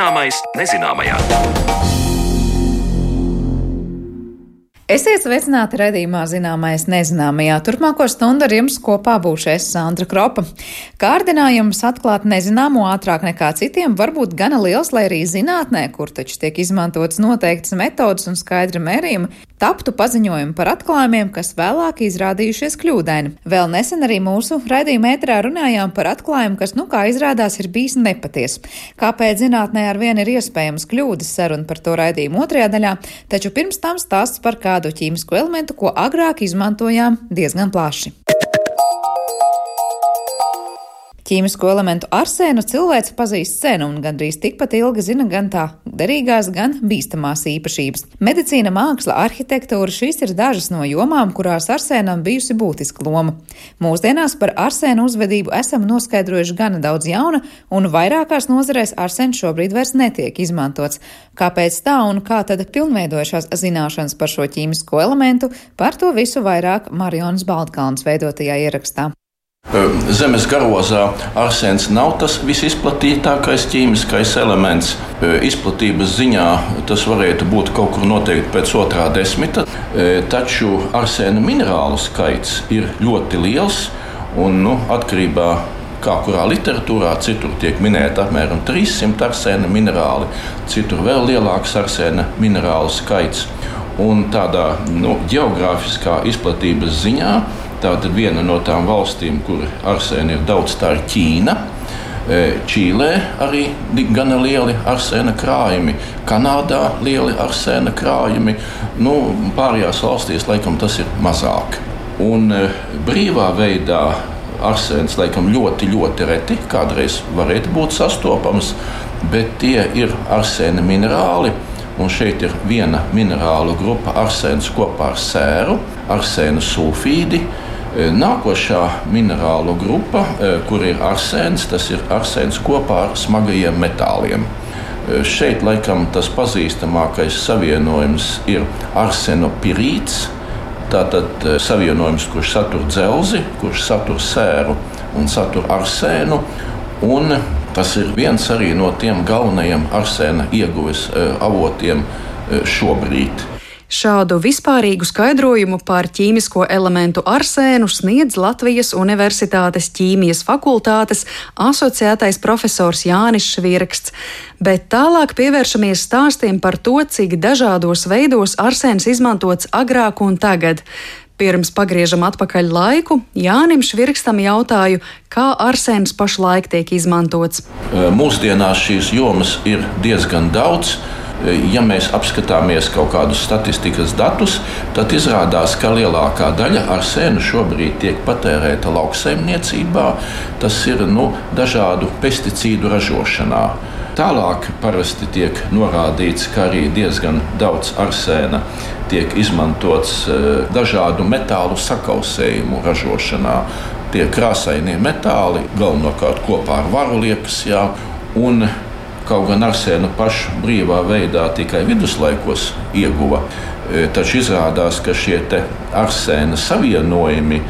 Zināmais nezināmajā. Esiet sveicināti redzījumā zināmais nezināmajā. Turpmāko stundu ar jums kopā būšu es Sandra Kropa. Kārdinājums atklāt nezināmo ātrāk nekā citiem var būt gana liels, lai arī zinātnē, kur taču tiek izmantotas noteiktas metodas un skaidra mērījuma, taptu paziņojumi par atklājumiem, kas vēlāk izrādījušies kļūdaini. Vēl nesen arī mūsu raidījuma ētrā runājām par atklājumu, kas, nu kā izrādās, ir bijis nepaties. Kāpēc zinātnē ar vienu ir iespējams kļūdas saruna par to raidījumu otrajā daļā, taču pirms tam stāsts par kādu ķīmisku elementu, ko agrāk izmantojām diezgan plaši. Ķīmisko elementu arsēnu cilvēks pazīst sen un gandrīz tikpat ilgi zina gan tā derīgās, gan bīstamās īpašības. Medicīna, māksla, arhitektūra šīs ir dažas no jomām, kurās arsēnam bijusi būtiska loma. Mūsdienās par arsēnu uzvedību esam noskaidrojuši gana daudz jauna, un vairākās nozarēs arsēns šobrīd vairs netiek izmantots. Kāpēc tā un kā tad pilnveidojušās zināšanas par šo ķīmisko elementu, par to visu vairāk Marionas Baltkalns veidotajā ierakstā. Zemes garozā arsēns nav tas visizplatītākais ķīmiskais elements. Izplatības ziņā tas varētu būt kaut kur noteikti pēc otrā desmita, taču arsēna minerālu skaits ir ļoti liels un nu, atkarībā no kā kurā literatūrā, citur tiek minēta apmēram 300 arsēna minerāli, citur vēl lielāks arsēna minerālu skaits. Un tādā nu, geogrāfiskā izplatības ziņā Tātad viena no tām valstīm, kur arsēna ir daudz, tā ir Ķīna. E, Čīlē arī gana lieli arsēna krājumi, Kanādā lieli arsēna krājumi. Nu, pārējās valstīs laikam tas ir mazāk. Un e, brīvā veidā arsēns laikam ļoti, ļoti reti kādreiz varētu būt sastopams, bet tie ir arsēna minerāli. Un šeit ir viena minerālu grupa, arsēns kopā ar sēru, arsēna sulfīdi. E, nākošā minerālu grupa, e, kur ir arsēns, tas ir arsēns kopā ar smagajiem metāliem. E, šeit laikam tas pazīstamākais savienojums ir arsenopirīts. Tātad savienojums, kurš satur dzelzi, kurš satur sēru un satur arsēnu. Un tas ir viens no tiem galvenajiem arsēna ieguves avotiem šobrīd. Šādu vispārīgu skaidrojumu par ķīmisko elementu arsēnu sniedz Latvijas Universitātes ķīmijas fakultātes asociētais profesors Jānis Švirksts, bet tālāk pievēršamies stāstiem par to, cik dažādos veidos arsēns izmantots agrāk un tagad. Pirms pagriežam atpakaļ laiku, Jānim Švirkstam jautāju, kā arsēns pašlaik tiek izmantots. Mūsdienās šīs jomas ir diezgan daudz. Ja mēs apskatāmies kaut kādus statistikas datus, tad izrādās, ka lielākā daļa arsēna šobrīd tiek patērēta lauksaimniecībā. Tas ir nu, dažādu pesticīdu ražošanā. Tālāk parasti tiek norādīts, ka arī diezgan daudz arsēna tiek izmantots e, dažādu metālu sakausējumu ražošanā. Tie krāsainie metāli galvenokārt kopā ar varu liekas. Jā, un Kaut gan arsēnu pašu brīvā veidā tikai viduslaikos ieguva, e, taču izrādās, ka šie arsēna savienojumi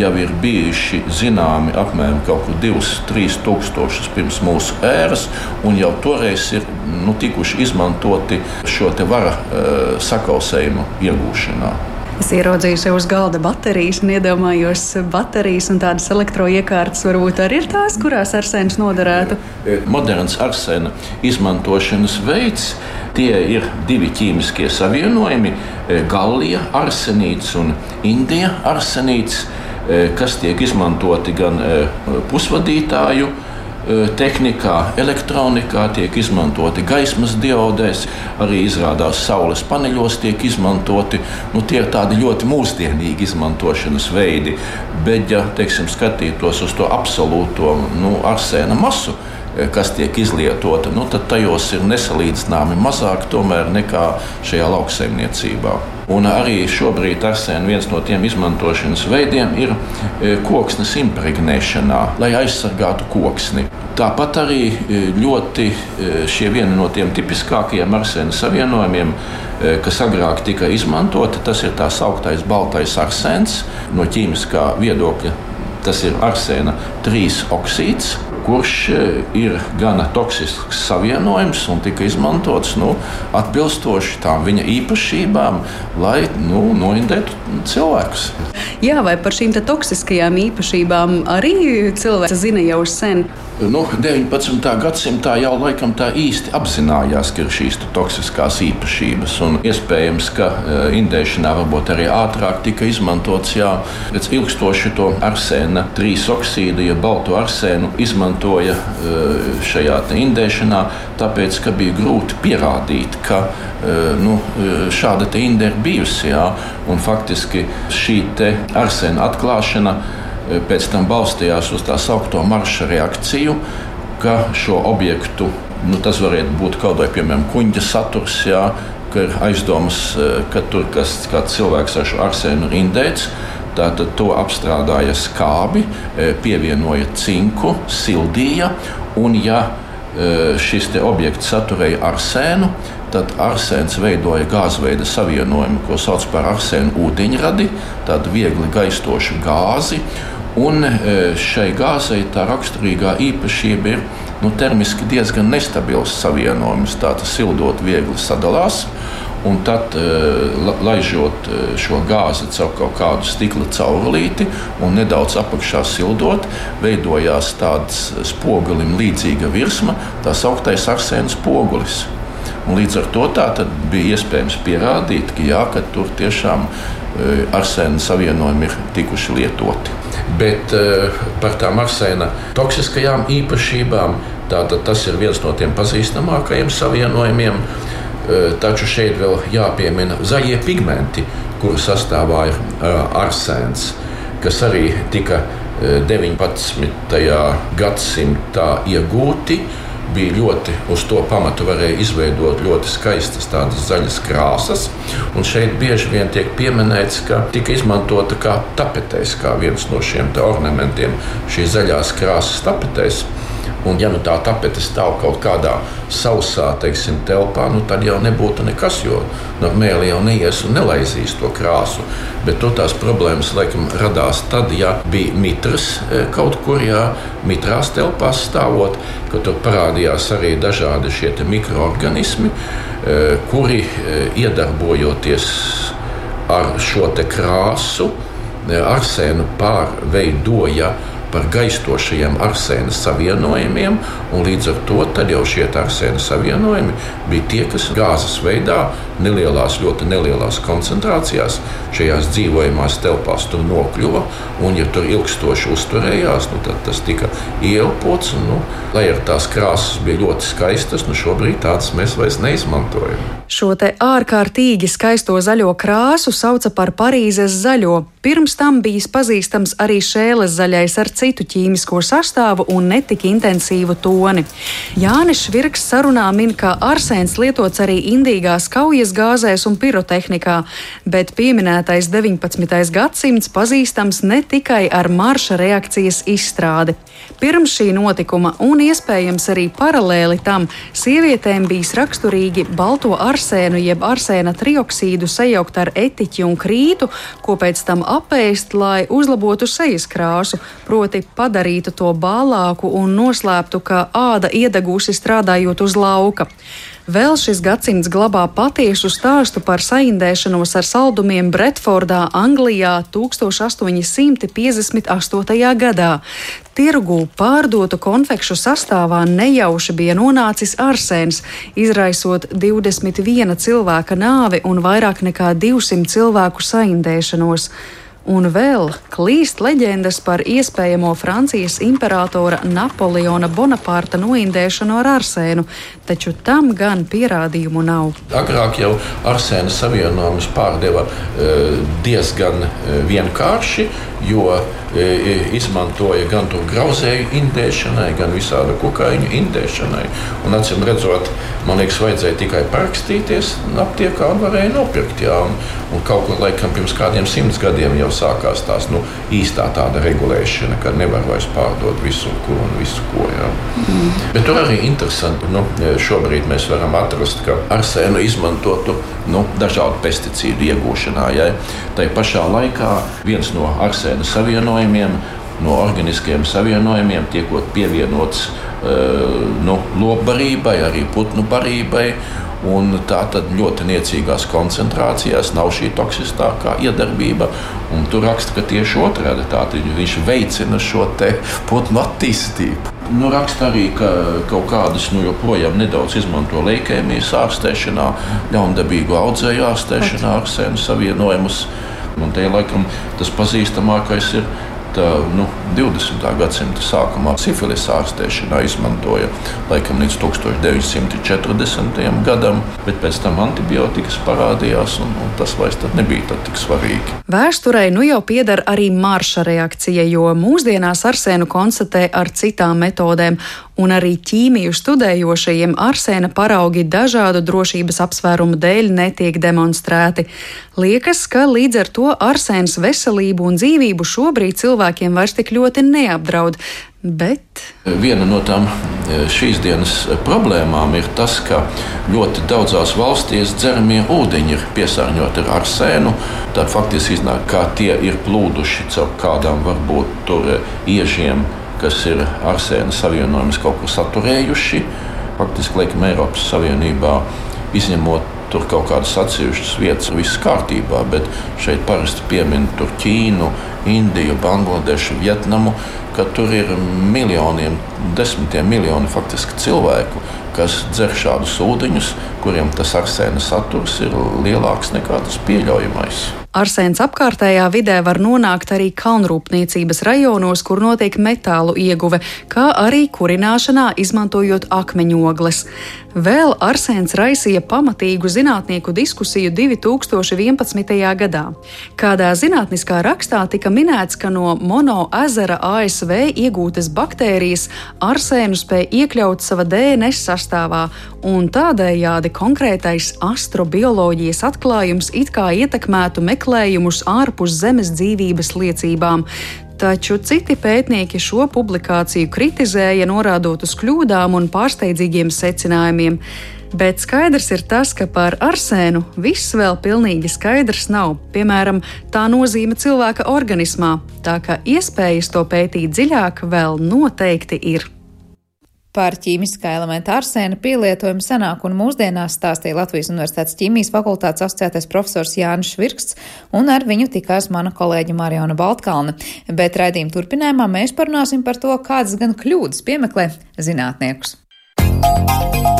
jau ir bijuši zināmi apmēram 2-3 tūkstošus pirms mūsu ēras, un jau toreiz ir nu, tikuši izmantoti šo vara uh, sakausējumu iegūšanā. Es ieraudzīju sev uz galda baterijas un iedomājos, baterijas un tādas elektroiekārtas varbūt arī ir tās, kurās arsēns noderētu. E, moderns arsēna izmantošanas veids. Tie ir divi ķīmiskie savienojumi e, - galija arsenīts un indija arsenīts, e, kas tiek izmantoti gan pusvadītāju tehnikā, elektronikā tiek izmantoti gaismas diodēs, arī izrādās saules paneļos tiek izmantoti. Nu, tie ir tādi ļoti mūsdienīgi izmantošanas veidi. Bet, ja teiksim, skatītos uz to absolūto nu, arsēna masu, kas tiek izlietota, nu, tad tajos ir nesalīdzināmi mazāk nekā šajā lauksaimniecībā. Un arī šobrīd arsēna viens no tiem izmantošanas veidiem ir e, koksnes impregnēšanā, lai aizsargātu koksni. Tāpat arī e, ļoti šie vieni no tiem tipiskākajiem arsēna savienojumiem, kas agrāk tika izmantoti, tas ir tā sauktais baltais arsēns no ķīmiskā viedokļa. Tas ir arsēna trīs oksīds, kurš ir gana toksisks savienojums un tika izmantots nu, atbilstoši tām viņa īpašībām, lai nu, noindētu cilvēkus. Jā, vai par šīm toksiskajām īpašībām arī cilvēks zina jau sen? Nu, 19. gadsimtā jau laikam tā īsti apzinājās, ka ir šīs toksiskās īpašības. Iespējams, ka e, indēšanā varbūt arī ātrāk tika izmantots jā, ilgstoši to arsēna trīs oksīdu, ja balto arsēnu izmantoja e, šajā indēšanā, tāpēc, ka bija grūti pierādīt, ka e, nu, šāda inde ir bijusi. Jā, faktiski šī arsēna atklāšana pēc tam balstījās uz tā saucamo marša reakciju, ka šo objektu, nu, tas varētu būt kaut vai piemēram kuģa saturs, jā, ka ir aizdomas, ka tur kas, kāds cilvēks ar šo arsēnu ir indēts. Tātad to apstrādāja skābi, e, pievienoja cinku, sildīja. Un, ja e, šis objekts saturēja arsēnu, tad arsēns veidoja gāzveida savienojumu, ko sauc par arsēnu ūdeņradi, tādu viegli gaistošu gāzi. Un e, šai gāzei tā raksturīgā īpašība ir nu, termiski diezgan nestabils savienojums. Tā tas sildot viegli sadalās. Un tad, e, laižot e, šo gāzi caur kaut kādu stikla caurulīti un nedaudz apakšā sildot, veidojās tāds spogulim līdzīga virsma, tā sauktais arsēnas spogulis. Un līdz ar to bija iespējams pierādīt, ka, jā, ka tur tiešām arsēna savienojumi ir tikuši lietoti. Bet uh, par tām arsēna toksiskajām īpašībām tātad tas ir viens no tiem pazīstamākajiem savienojumiem. Uh, taču šeit vēl jāpiemina zaļie pigmenti, kuru sastāvā ir uh, arsēns, kas arī tika 19. gadsimtā iegūti bija ļoti uz to pamatu, varēja izveidot ļoti skaistas tādas zaļas krāsas. Un šeit bieži vien tiek pieminēts, ka tika izmantota kā tapetēs, kā viens no šiem ornamentiem, šīs zaļās krāsas tapetēs. Un, ja nu tā tapete stāv kaut kādā sausā teiksim, telpā, nu, tad jau nebūtu nekas, jo nu, mēlī jau neies un nelaizīs to krāsu. Bet to tās problēmas laikam radās tad, ja bija mitrs e, kaut kur, ja mitrās telpās stāvot, ka tur parādījās arī dažādi šie mikroorganismi, e, kuri e, iedarbojoties ar šo krāsu, arsēnu pārveidoja par gaistošajiem arsēna savienojumiem, un līdz ar to jau šie arsēna savienojumi bija tie, kas gāzes veidā, nelielās, ļoti nelielās koncentrācijās šajās dzīvojamās telpās tur nokļuva. Un, ja tur ilgstoši uzturējās, nu, tad tas tika ieelpots. Un, nu, lai ar tās krāsas bija ļoti skaistas, nu šobrīd tādas mēs vairs neizmantojam. Šo te ārkārtīgi skaisto zaļo krāsu sauca par Parīzes zaļo. Pirms tam bijis pazīstams arī šēles zaļais ar citu ķīmisko sastāvu un netik intensīvu toni. Jānis Švirks sarunā min, ka arsēns lietots arī indīgās kaujas gāzēs un pirotehnikā, bet pieminētais 19. gadsimts pazīstams ne tikai ar marša reakcijas izstrādi. Pirms šī notikuma, un iespējams arī paralēli tam, sievietēm bijis raksturīgi balto arsēnu jeb arsēna trioksīdu sajaukt ar etiķi un krītu, ko pēc tam apēst, lai uzlabotu sejas krāsu, proti padarītu to bālāku un noslēptu, ka āda iedegusi strādājot uz lauka. Vēl šis gadsimts glabā patiesu stāstu par saindēšanos ar saldumiem Bretfordā, Anglijā 1858. gadā. Tirgū pārdotu konfekšu sastāvā nejauši bija nonācis arsēns, izraisot 21 cilvēka nāvi un vairāk nekā 200 cilvēku saindēšanos. Un vēl klīst leģendas par iespējamo Francijas imperatora Napoleona Bonapārta noindēšanu ar arsēnu, taču tam gan pierādījumu nav. Agrāk jau arsēna savienojumus pārdeva e, diezgan e, vienkārši, jo e, izmantoja gan to grauzēju indēšanai, gan visādu kukaiņu indēšanai. Un, acīm redzot, man liekas, vajadzēja tikai parakstīties aptiekā un varēja nopirkt. Jā, un, un kaut kur laikam pirms kādiem simts gadiem jau sākās tās nu, īstā tāda regulēšana, ka nevar vairs pārdot visu, ko un visu, ko. Jā. Mm. Bet tur arī interesanti, nu, šobrīd mēs varam atrast, ka arsēnu izmantotu nu, dažādu pesticīdu iegūšanā. Ja. Tā pašā laikā viens no arsēna savienojumiem no organiskiem savienojumiem, tiekot pievienots nu, lopbarībai, arī putnu barībai. Un tā tad ļoti niecīgās koncentrācijās nav šī toksiskākā iedarbība. Un tur raksta, ka tieši otrādi viņš veicina šo putnu attīstību. Nu, raksta arī, ka kaut kādas nu, joprojām nedaudz izmanto leikēmijas ārstēšanā, ļaundabīgu audzēju ārstēšanā, ar sēnu savienojumus. Un te laikam tas pazīstamākais ir tā, nu, 20. gadsimta sākumā sifilis ārstēšanā izmantoja laikam līdz 1940. gadam, bet pēc tam antibiotikas parādījās, un, un tas vairs nebija tik svarīgi. Vēsturei nu jau pieder arī marša reakcija, jo mūsdienās arsēnu konstatē ar citām metodēm, un arī ķīmiju studējošajiem arsēna paraugi dažādu drošības apsvērumu dēļ netiek demonstrēti. Liekas, ka līdz ar to arsēns veselību un dzīvību šobrīd cilvēkiem vairs tik ļoti neapdraud. Bet... Viena no tām e, šīs dienas problēmām ir tas, ka ļoti daudzās valstīs dzeramie ūdeņi ir piesārņoti ar arsēnu. Tad faktiski iznāk, ka tie ir plūduši caur kādām varbūt tur e, iežiem kas ir arsēna savienojumus kaut kur saturējuši. Faktiski, laikam, Eiropas Savienībā izņemot tur kaut kādas atsevišķas vietas, viss kārtībā, bet šeit parasti piemin Ķīnu, Indiju, Bangladešu, Vietnamu, ka tur ir miljoniem, desmitiem miljoni faktiski cilvēku, kas dzer šādus ūdeņus, kuriem tas arsēna saturs ir lielāks nekā tas pieļaujamais. Arsēns apkārtējā vidē var nonākt arī kalnrūpniecības rajonos, kur notiek metālu ieguve, kā arī kurināšanā izmantojot akmeņogles. Vēl arsēns raisīja pamatīgu zinātnieku diskusiju 2011. gadā. Kādā zinātniskā rakstā tika minēts, ka no Mono ezera ASV iegūtas baktērijas arsēnu spēja iekļaut sava DNS sastāvā, un tādējādi konkrētais astrobioloģijas atklājums it kā ietekmētu meklējumus ārpus Zemes dzīvības liecībām. Taču citi pētnieki šo publikāciju kritizēja, norādot uz kļūdām un pārsteidzīgiem secinājumiem. Bet skaidrs ir tas, ka par arsēnu viss vēl pilnīgi skaidrs nav. Piemēram, tā nozīme cilvēka organismā, tā ka iespējas to pētīt dziļāk vēl noteikti ir. Par ķīmiskā elementa arsēna pielietojumu senāk un mūsdienās stāstīja Latvijas Universitātes ķīmijas fakultātes asociētais profesors Jānis Švirksts, un ar viņu tikās mana kolēģa Mariona Baltkalne. Bet raidījuma turpinājumā mēs parunāsim par to, kādas gan kļūdas piemeklē zinātniekus. Música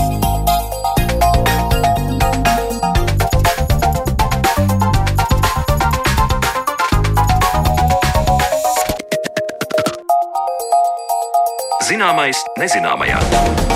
Zināmais nezināmajā.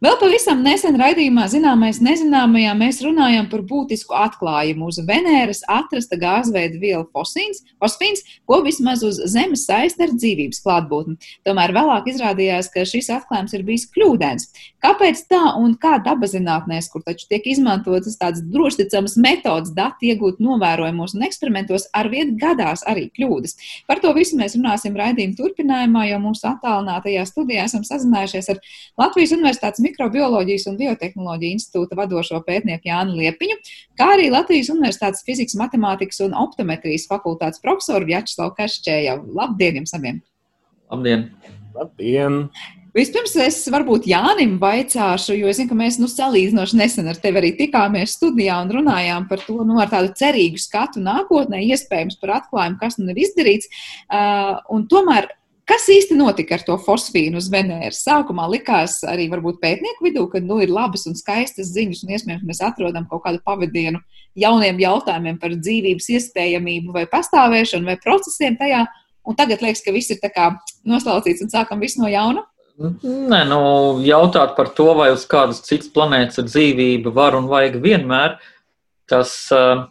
Vēl pavisam nesen raidījumā Zināmais nezināmajā mēs runājām par būtisku atklājumu. Uz Venēras atrasta gāzveida viela fosfīns, fosfīns, ko vismaz uz Zemes saist ar dzīvības klātbūtni. Tomēr vēlāk izrādījās, ka šis atklājums ir bijis kļūdains. Kāpēc tā un kā dabazinātnēs, kur taču tiek izmantotas tādas drošticamas metodas dati iegūt novērojumos un eksperimentos, arvien gadās arī kļūdas? Par to visu mēs runāsim raidījuma turpinājumā, jo mūsu attālinātajā studijā esam sazinājušies ar Latvijas Universitātes Mikrobioloģijas un Biotehnoloģija institūta vadošo pētnieku Jānu Liepiņu, kā arī Latvijas Universitātes fizikas, matemātikas un optometrijas fakultātes profesoru Vjačeslavu Kašķēju. Labdien jums abiem! Labdien! Labdien! Vispirms es varbūt Jānim vaicāšu, jo es zinu, ka mēs nu, salīdzinoši nesen ar tevi arī tikāmies studijā un runājām par to, nu, ar tādu cerīgu skatu nākotnē, iespējams par atklājumu, kas nu ir izdarīts. Uh, un tomēr Kas īsti notika ar to fosfīnu uz Venēras? Sākumā likās arī varbūt pētnieku vidū, ka nu, ir labas un skaistas ziņas, un iespējams mēs atrodam kaut kādu pavadienu jauniem jautājumiem par dzīvības iespējamību vai pastāvēšanu vai procesiem tajā. Un tagad liekas, ka viss ir noslaucīts un sākam visu no jauna. Nē, nu, jautāt par to, vai uz kādas citas planētas ir dzīvība, var un vajag vienmēr. Tas uh,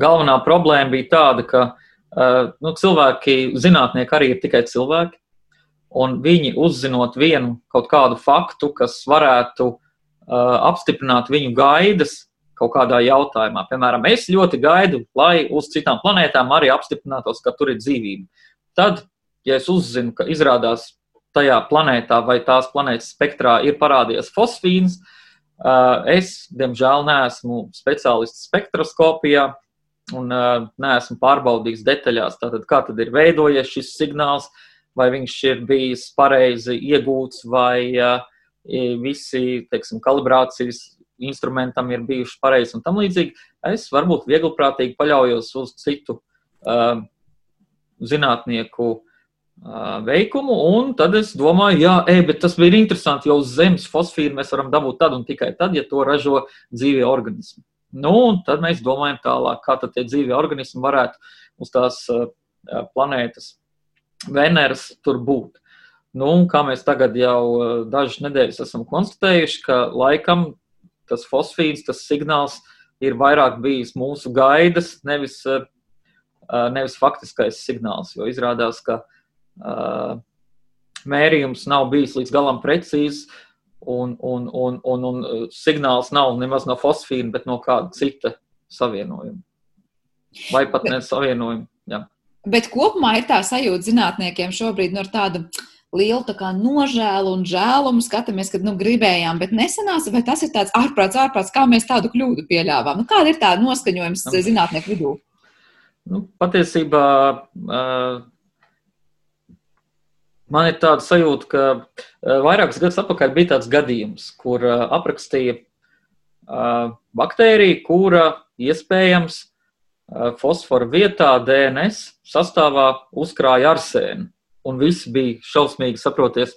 galvenā problēma bija tāda, ka uh, nu, cilvēki, zinātnieki arī ir tikai cilvēki, un viņi uzzinot vienu kaut kādu faktu, kas varētu uh, apstiprināt viņu gaidas kaut kādā jautājumā. Piemēram, es ļoti gaidu, lai uz citām planētām arī apstiprinātos, ka tur ir dzīvība. Tad, ja es uzzinu, ka izrādās tajā planētā vai tās planētas spektrā ir parādījies fosfīns, uh, es, diemžēl, neesmu speciālists spektroskopijā, un uh, neesmu pārbaudījis detaļās, tātad, kā tad ir veidojies šis signāls, vai viņš ir bijis pareizi iegūts, vai uh, visi teiksim, kalibrācijas instrumentam ir bijuši pareizi un tam līdzīgi. Es varbūt viegliprātīgi paļaujos uz citu uh, zinātnieku uh, veikumu, un tad es domāju, jā, ej, bet tas bija interesanti, jo uz zemes fosfīru mēs varam dabūt tad un tikai tad, ja to ražo dzīvie organismi. Nu, un tad mēs domājam tālāk, kā tad tie dzīvie organismi varētu uz tās uh, planētas Veneras tur būt. Nu, kā mēs tagad jau dažas nedēļas esam konstatējuši, ka laikam tas fosfīds, tas signāls ir vairāk bijis mūsu gaidas, nevis, nevis faktiskais signāls. Jo izrādās, ka mērījums nav bijis līdz galam precīzs, un, un, un, un, un signāls nav nemaz no fosfīna, bet no kāda cita savienojuma. Vai pat ne savienojuma. Jā. Bet kopumā ir tā sajūta zinātniekiem šobrīd no tāda lielu kā, nožēlu un žēlumu skatāmies, kad nu, gribējām, bet nesanāca. Vai tas ir tāds ārprāts, ārprāts, kā mēs tādu kļūdu pieļāvām? Nu, kāda ir tā noskaņojums nu. zinātnieku vidū? Nu, patiesībā uh, man ir tāda sajūta, ka uh, vairākus gadus atpakaļ bija tāds gadījums, kur uh, aprakstīja baktēriju, kura iespējams fosforu vietā DNS sastāvā uzkrāja arsēnu un visi bija šausmīgi saproties.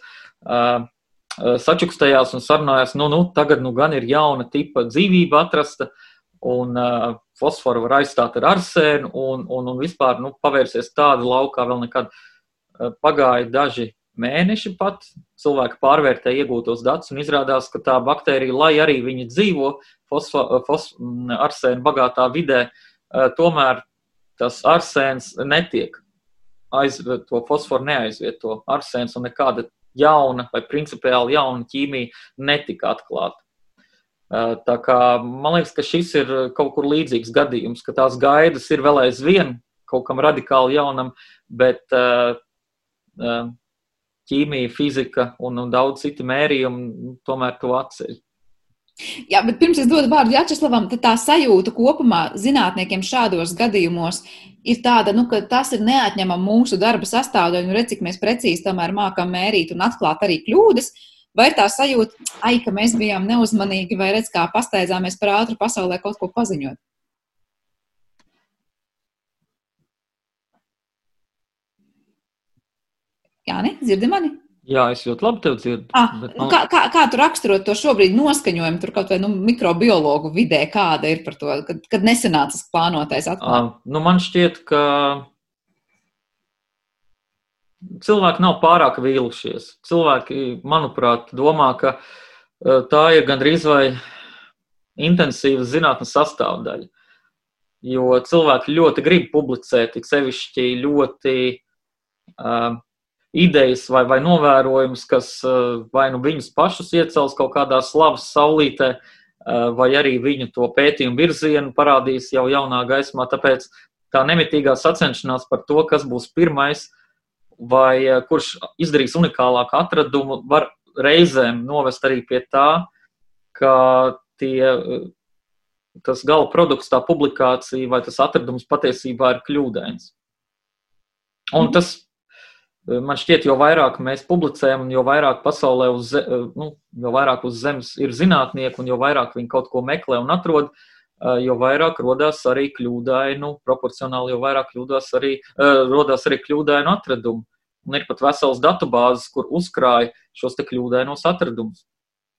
Sačukstējās un sarunājās, nu, nu, tagad nu gan ir jauna tipa dzīvība atrasta, un uh, fosforu var aizstāt ar arsēnu, un, un, un vispār nu, pavērsies tāda laukā vēl nekad. Uh, pagāja daži mēneši pat, cilvēki pārvērtēja iegūtos datus, un izrādās, ka tā baktērija, lai arī viņa dzīvo fosfo, fos, arsēnu bagātā vidē, uh, tomēr tas arsēns netiek aizvieto, to fosforu neaizvieto arsēns un nekāda jauna vai principiāli jauna ķīmija netika atklāta. Tā kā man liekas, ka šis ir kaut kur līdzīgs gadījums, ka tās gaidas ir vēl aizvien kaut kam radikāli jaunam, bet ķīmija, fizika un, un daudz citi mērījumi nu, tomēr to atceļ. Jā, bet pirms es dodu vārdu Jačeslavam, tad tā sajūta kopumā zinātniekiem šādos gadījumos ir tāda, nu, ka tas ir neatņemama mūsu darba sastāvdaļa, un redz, cik mēs precīzi tomēr mākam mērīt un atklāt arī kļūdas. Vai tā sajūta, ai, ka mēs bijām neuzmanīgi, vai redz, kā pasteidzāmies par ātru pasaulē kaut ko paziņot? Jā, ne? Dzirdi mani? Jā, es ļoti labi tevi dzirdu. Ah, bet, man... kā, kā, kā tu raksturot to šobrīd noskaņojumu, tur kaut vai nu, mikrobiologu vidē, kāda ir par to, kad, kad nesenācas plānotais atklājums? Ah, nu, man šķiet, ka cilvēki nav pārāk vīlušies. Cilvēki, manuprāt, domā, ka eh, tā ir gandrīz vai intensīva zinātnes sastāvdaļa. Jo cilvēki ļoti grib publicēt, tik sevišķi ļoti uh, idejas vai, vai novērojumus, kas eh, vai nu viņus pašus iecels kaut kādā slavas saulītē, eh, vai arī viņu to pētījumu virzienu parādīs jau jaunā gaismā. Tāpēc tā nemitīgā sacenšanās par to, kas būs pirmais, vai eh, kurš izdarīs unikālāku atradumu, var reizēm novest arī pie tā, ka tie, tas gala produkts, tā publikācija vai tas atradums patiesībā ir kļūdains. Un tas Man šķiet, jo vairāk mēs publicējam, jo vairāk pasaulē uz, nu, jo vairāk uz Zemes ir zinātnieki, un jo vairāk viņi kaut ko meklē un atrod, jo vairāk radās arī kļūdainu, proporcionāli, jo vairāk kļūdās arī, radās arī kļūdainu atradumu. Un ir pat vesels datubāzes, kur uzkrāja šos kļūdainos atradumus.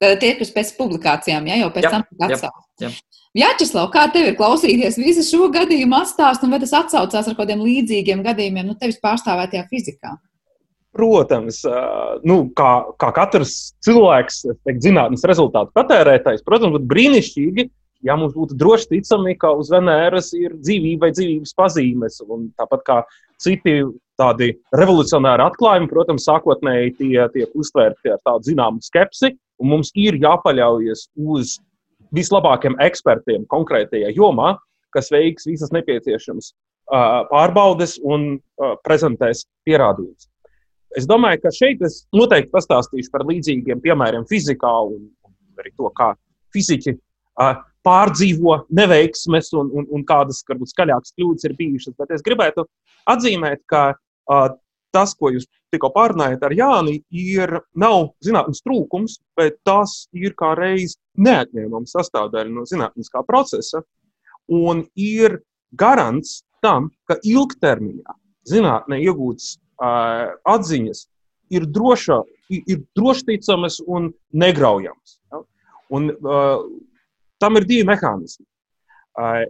Tie, kas pēc publikācijām, ja, jau pēc jā, tam atsaucas. Jā, Česlav, kā tev ir klausīties visu šo gadījumu atstāstu, un vai tas atsaucās ar kādiem līdzīgiem gadījumiem, nu, tevis pārstāvētajā fizikā? Protams, nu, kā, kā katrs cilvēks, teikt, zinātnīs rezultātu patērētājs, protams, būtu brīnišķīgi, ja mums būtu droši ticami, ka uz Venēras ir dzīvība vai dzīvības pazīmes. Un tāpat kā citi tādi revolucionāri atklājumi, protams, sākotnēji tie tiek uztvērti ar tādu zināmu skepsi, un mums ir jāpaļaujas uz vislabākiem ekspertiem konkrētajā jomā, kas veiks visas nepieciešamas pārbaudes un prezentēs pierādījumus. Es domāju, ka šeit es noteikti pastāstīšu par līdzīgiem piemēriem fizikā un, un arī to, kā fiziķi uh, pārdzīvo neveiksmes un, un, un kādas, varbūt, skaļākas kļūdas ir bijušas. Bet es gribētu atzīmēt, ka uh, tas, ko jūs tikko pārunājāt ar Jāni, ir nav zinātnīs trūkums, bet tas ir kā reiz neatņemama sastāvdaļa no zinātniskā procesa un ir garants tam, ka ilgtermiņā zinātnē iegūtas atziņas ir, droša, ir drošticamas un negraujamas. Ja? Un, uh, tam ir divi mehānismi. Uh,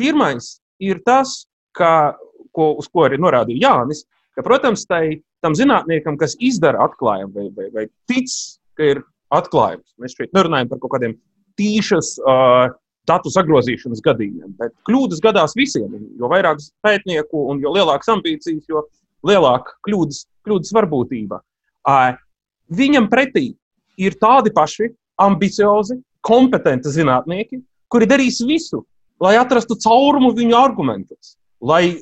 pirmais ir tas, ka, ko, uz ko arī norādīja Jānis, ka, protams, tai, tam zinātniekam, kas izdara atklājumu vai, vai, vai tic, ka ir atklājums, mēs šeit nerunājam par kaut kādiem tīšas uh, datu sagrozīšanas gadījumiem. Bet kļūdas gadās visiem. Jo vairāk pētnieku un jo lielākas ambīcijas, jo lielāka kļūdas, kļūdas varbūtība. Viņam pretī ir tādi paši ambiciozi, kompetenti zinātnieki, kuri darīs visu, lai atrastu caurumu viņu argumentos, lai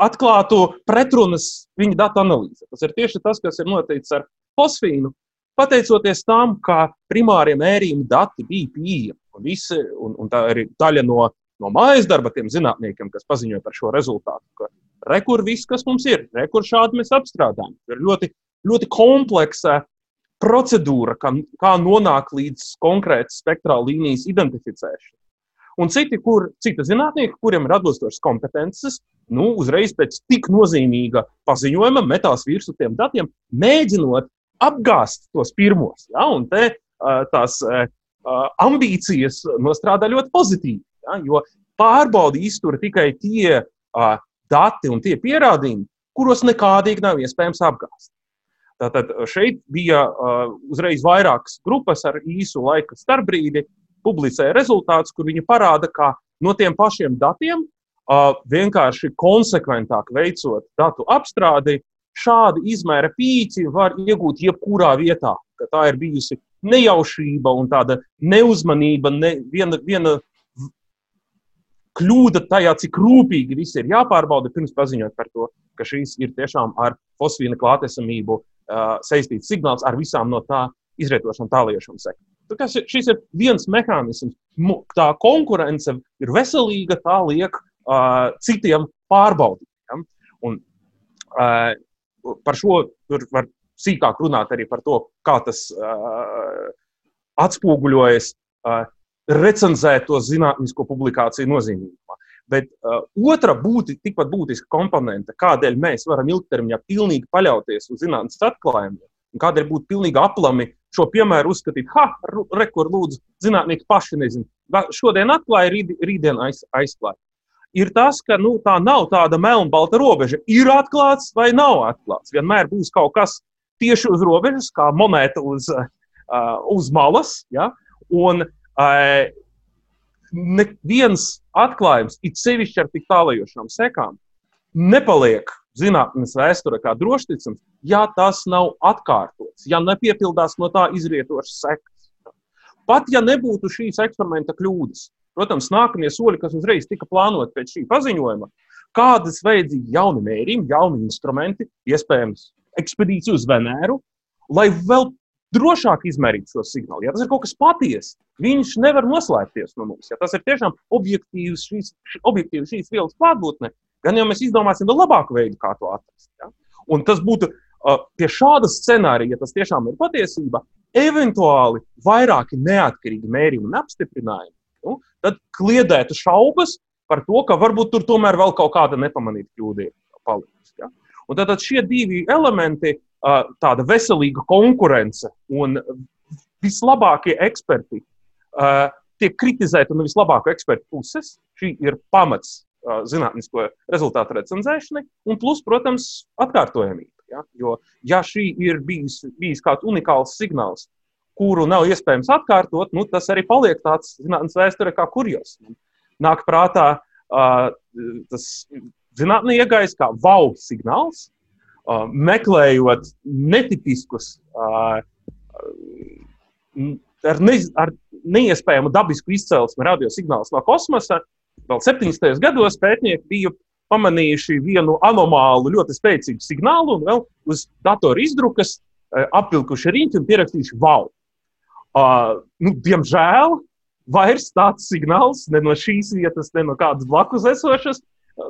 atklātu pretrunas viņa datu analīzē. Tas ir tieši tas, kas ir noticis ar fosfīnu. Pateicoties tam, ka primārie mērījuma dati bija pieejami, visi, un, un tā ir daļa no, no mājas darba tiem zinātniekiem, kas paziņoja par šo rezultātu, ka rekur viss, kas mums ir, rekur šādi mēs apstrādājam. Ir ļoti, ļoti kompleksa procedūra, kā, kā nonākt līdz konkrētas spektrāla līnijas identificēšanai. Un citi, kur, citi zinātnieki, kuriem ir atbilstošas kompetences, nu, uzreiz pēc tik nozīmīga paziņojuma metās virsū tiem datiem, mēģinot apgāzt tos pirmos. Ja? Un te tās ambīcijas nostrādā ļoti pozitīvi. Ja? Jo pārbaudi iztur tikai tie dati un tie pierādījumi, kuros nekādīgi nav iespējams apgāzt. Tātad šeit bija uzreiz vairākas grupas ar īsu laika starpbrīdi, publicēja rezultātus, kur viņi parāda, ka no tiem pašiem datiem vienkārši konsekventāk veicot datu apstrādi, šādi izmēra pīķi var iegūt jebkurā vietā. Tā ir bijusi nejaušība un tāda neuzmanība, ne, viena, viena kļūda tajā, cik rūpīgi viss ir jāpārbauda, pirms paziņot par to, ka šīs ir tiešām ar fosfīna klātesamību uh, saistīts signāls ar visām no tā izrietošām tāliešām sekām. Šis ir viens mehānisms. Tā konkurence ir veselīga, tā liek uh, citiem pārbaudīt. Ja? Un, uh, par šo var sīkāk runāt arī par to, kā tas uh, atspoguļojas uh, recenzēto zinātnisko publikāciju nozīmīgumā. Bet uh, otra būti, tikpat būtiska komponente, kādēļ mēs varam ilgtermiņā pilnīgi paļauties uz zinātnes atklājumiem, un kādēļ būtu pilnīgi aplami šo piemēru uzskatīt, ha, rekur, lūdzu, zinātnieki paši nezina. Šodien atklāja, rīd, rītdien aiz, aizklāja. Ir tas, ka nu, tā nav tāda melnbalta robeža. Ir atklāts vai nav atklāts. Vienmēr būs kaut kas tieši uz robežas, kā monēta uz, uh, uz malas. Ja? Un neviens atklājums, it sevišķi ar tik tālajošām sekām, nepaliek zinātnīs vēsture kā drošticams, ja tas nav atkārtots, ja nepiepildās no tā izrietošas sekas. Pat ja nebūtu šīs eksperimenta kļūdas, protams, nākamie soļi, kas uzreiz tika plānoti pēc šī paziņojuma, kādas vajadzīgi jauni mērījumi, jauni instrumenti, iespējams, ekspedīcija uz Venēru, lai vēl drošāk izmērīt šo signālu. Ja tas ir kaut kas patiesa, viņš nevar noslēpties no mums. Ja tas ir tiešām objektīvs šīs, objektīvs šīs vielas klātbūtne, gan jau mēs izdomāsim vēl labāku veidu, kā to atrast. Ja? Un tas būtu pie šāda scenārija, ja tas tiešām ir patiesība, eventuāli vairāki neatkarīgi mērījumi un apstiprinājumi, nu, tad kliedētu šaubas par to, ka varbūt tur tomēr vēl kaut kāda nepamanīta kļūda ir palikusi. Ja? Un tad šie divi elementi tāda veselīga konkurence un vislabākie eksperti tiek kritizēti no vislabāko ekspertu puses. Šī ir pamats zinātnisko rezultātu recenzēšanai, un plus, protams, atkārtojamība. Ja? Jo, ja šī ir bijis, bijis kāds unikāls signāls, kuru nav iespējams atkārtot, nu, tas arī paliek tāds zinātnīs vēsturē kā kurjos. Nāk prātā uh, tas zinātnē iegājis kā wow signāls, uh, meklējot netipiskus, uh, ar, ne, ar neiespējamu dabisku izcelsmi radiosignālus no kosmosa. Vēl 70. gados pētnieki bija pamanījuši vienu anomālu, ļoti spēcīgu signālu, un vēl uz datora izdrukas uh, apvilkuši riņķi un pierakstījuši wow. Uh, nu, diemžēl vairs tāds signāls ne no šīs vietas, ne no kādas blakus esošas.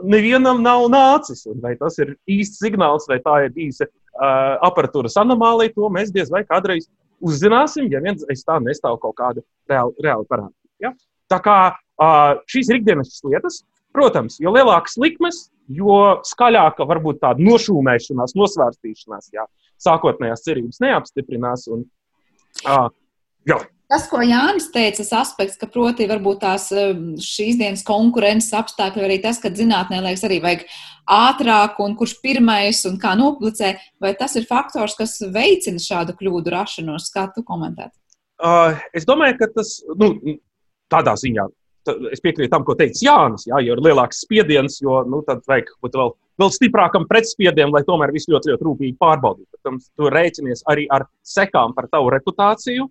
Nevienam nav nācis. Un vai tas ir īsts signāls, vai tā ir īsa uh, aparatūras anomālija, to mēs diez vai kādreiz uzzināsim, ja viens aiz tā nestāv kaut kāda reāla, reāla parādība. Ja? Tā kā uh, šīs ir ikdienas lietas, protams, jo lielākas likmes, jo skaļāka varbūt tāda nošūmēšanās, nosvērstīšanās, ja sākotnējās cerības neapstiprinās. Un, uh, jā, Tas, ko Jānis teica, tas aspekts, ka proti varbūt tās šīs dienas konkurences apstākļi, arī tas, ka zinātnē liekas arī vajag ātrāk un kurš pirmais un kā noplicē, vai tas ir faktors, kas veicina šādu kļūdu rašanos? Kā tu komentētu? Uh, es domāju, ka tas nu, tādā ziņā. Es piekrītu tam, ko teica Jānis. Jā, jo ir lielāks spiediens, jo nu, tad vajag būt vēl, vēl stiprākam pretspiedienam, lai tomēr viss ļoti, ļoti rūpīgi pārbaudītu. Protams, tu rēķinies arī ar sekām par tavu reputāciju,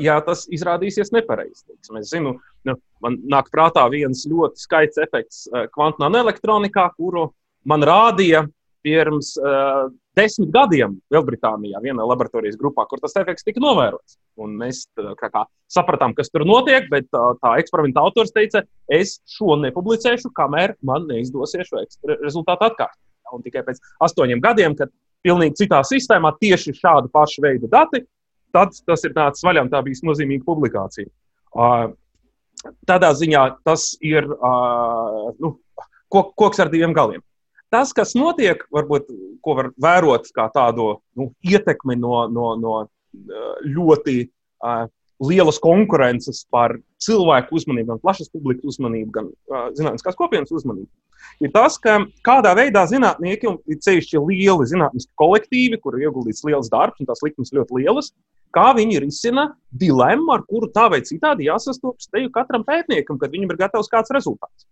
ja tas izrādīsies nepareizi. Es zinu, nu, man nāk prātā viens ļoti skaists efekts kvantā elektronikā, kuru man rādīja pirms uh, desmit gadiem Lielbritānijā, vienā laboratorijas grupā, kur tas efekts tika novērots. Un mēs kā, kā, sapratām, kas tur notiek, bet tā, tā eksperimenta autors teica, es šo nepublicēšu, kamēr man neizdosies šo rezultātu atkārtot. Un tikai pēc astoņiem gadiem, kad pilnīgi citā sistēmā tieši šāda paša veida dati tad tas ir tāds vaļā, tā bija nozīmīga publikācija. Uh, tādā ziņā tas ir uh, nu, koks ar diviem galiem. Tas, kas notiek, varbūt, ko var vērot kā tādu nu, ietekmi no, no, no ļoti uh, lielas konkurences par cilvēku uzmanību, gan plašas publikas uzmanību, gan uh, zinātniskās kopienas uzmanību, ir tas, ka kādā veidā zinātnieki, un ceļšķi lieli zinātniski kolektīvi, kur ir ieguldīts liels darbs un tās likmes ļoti lielas, kā viņi risina dilemmu, ar kuru tā vai citādi jāsastopas te katram pētniekam, kad viņam ir gatavs kāds rezultāts.